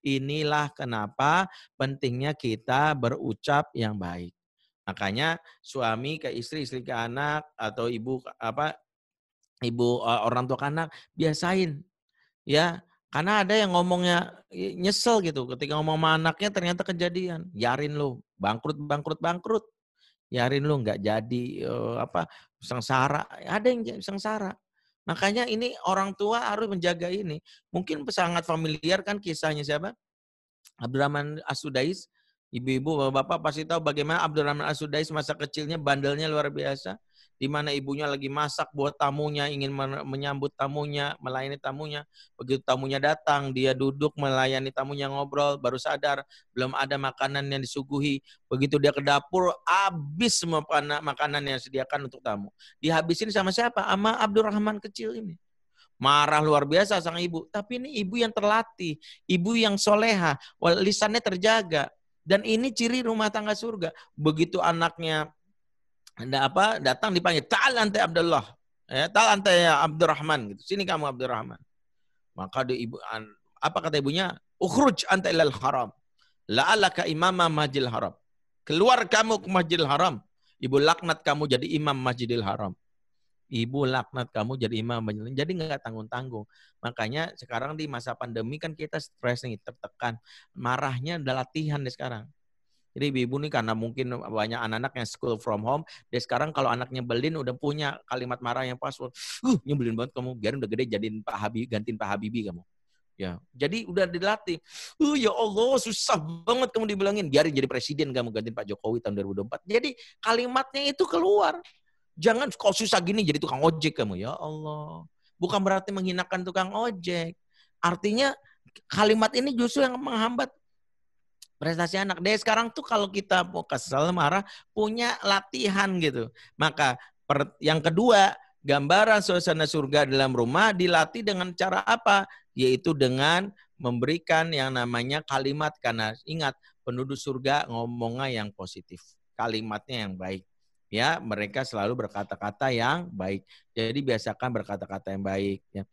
Inilah kenapa pentingnya kita berucap yang baik. Makanya suami ke istri, istri ke anak atau ibu apa ibu uh, orang tua ke anak biasain ya. Karena ada yang ngomongnya nyesel gitu. Ketika ngomong sama anaknya ternyata kejadian. Yarin lo bangkrut bangkrut bangkrut. Yarin lo nggak jadi uh, apa sengsara. Ada yang sengsara makanya ini orang tua harus menjaga ini. Mungkin sangat familiar kan kisahnya siapa? Abdurrahman Asudais Ibu-ibu, bapak-bapak pasti tahu bagaimana Abdurrahman Asudais masa kecilnya bandelnya luar biasa. Di mana ibunya lagi masak buat tamunya, ingin menyambut tamunya, melayani tamunya. Begitu tamunya datang, dia duduk melayani tamunya ngobrol, baru sadar belum ada makanan yang disuguhi. Begitu dia ke dapur, habis semua makanan yang disediakan untuk tamu. Dihabisin sama siapa? Sama Abdurrahman kecil ini marah luar biasa sang ibu. Tapi ini ibu yang terlatih, ibu yang soleha, lisannya terjaga. Dan ini ciri rumah tangga surga. Begitu anaknya ada apa datang dipanggil ta'al ante Abdullah. Ya, ta'al ante ya Abdurrahman gitu. Sini kamu Abdurrahman. Maka di ibu apa kata ibunya? Ukhruj ante ilal haram. La'alaka imama majil haram. Keluar kamu ke Masjidil Haram. Ibu laknat kamu jadi imam Masjidil Haram ibu laknat kamu jadi imam jadi nggak tanggung tanggung makanya sekarang di masa pandemi kan kita stres nih tertekan marahnya adalah latihan deh sekarang jadi ibu-ibu nih karena mungkin banyak anak-anak yang school from home, deh sekarang kalau anaknya belin udah punya kalimat marah yang pas, uh nyebelin banget kamu, biar udah gede jadiin Pak Habib, gantiin Pak Habibie kamu. Ya, jadi udah dilatih. Uh, ya Allah, susah banget kamu dibilangin. Biarin jadi presiden kamu gantiin Pak Jokowi tahun 2024. Jadi kalimatnya itu keluar. Jangan kau susah gini jadi tukang ojek kamu. Ya Allah. Bukan berarti menghinakan tukang ojek. Artinya kalimat ini justru yang menghambat prestasi anak. Deh sekarang tuh kalau kita mau kesel marah punya latihan gitu. Maka per, yang kedua gambaran suasana surga dalam rumah dilatih dengan cara apa? Yaitu dengan memberikan yang namanya kalimat karena ingat penduduk surga ngomongnya yang positif, kalimatnya yang baik ya mereka selalu berkata-kata yang baik. Jadi biasakan berkata-kata yang baik ya.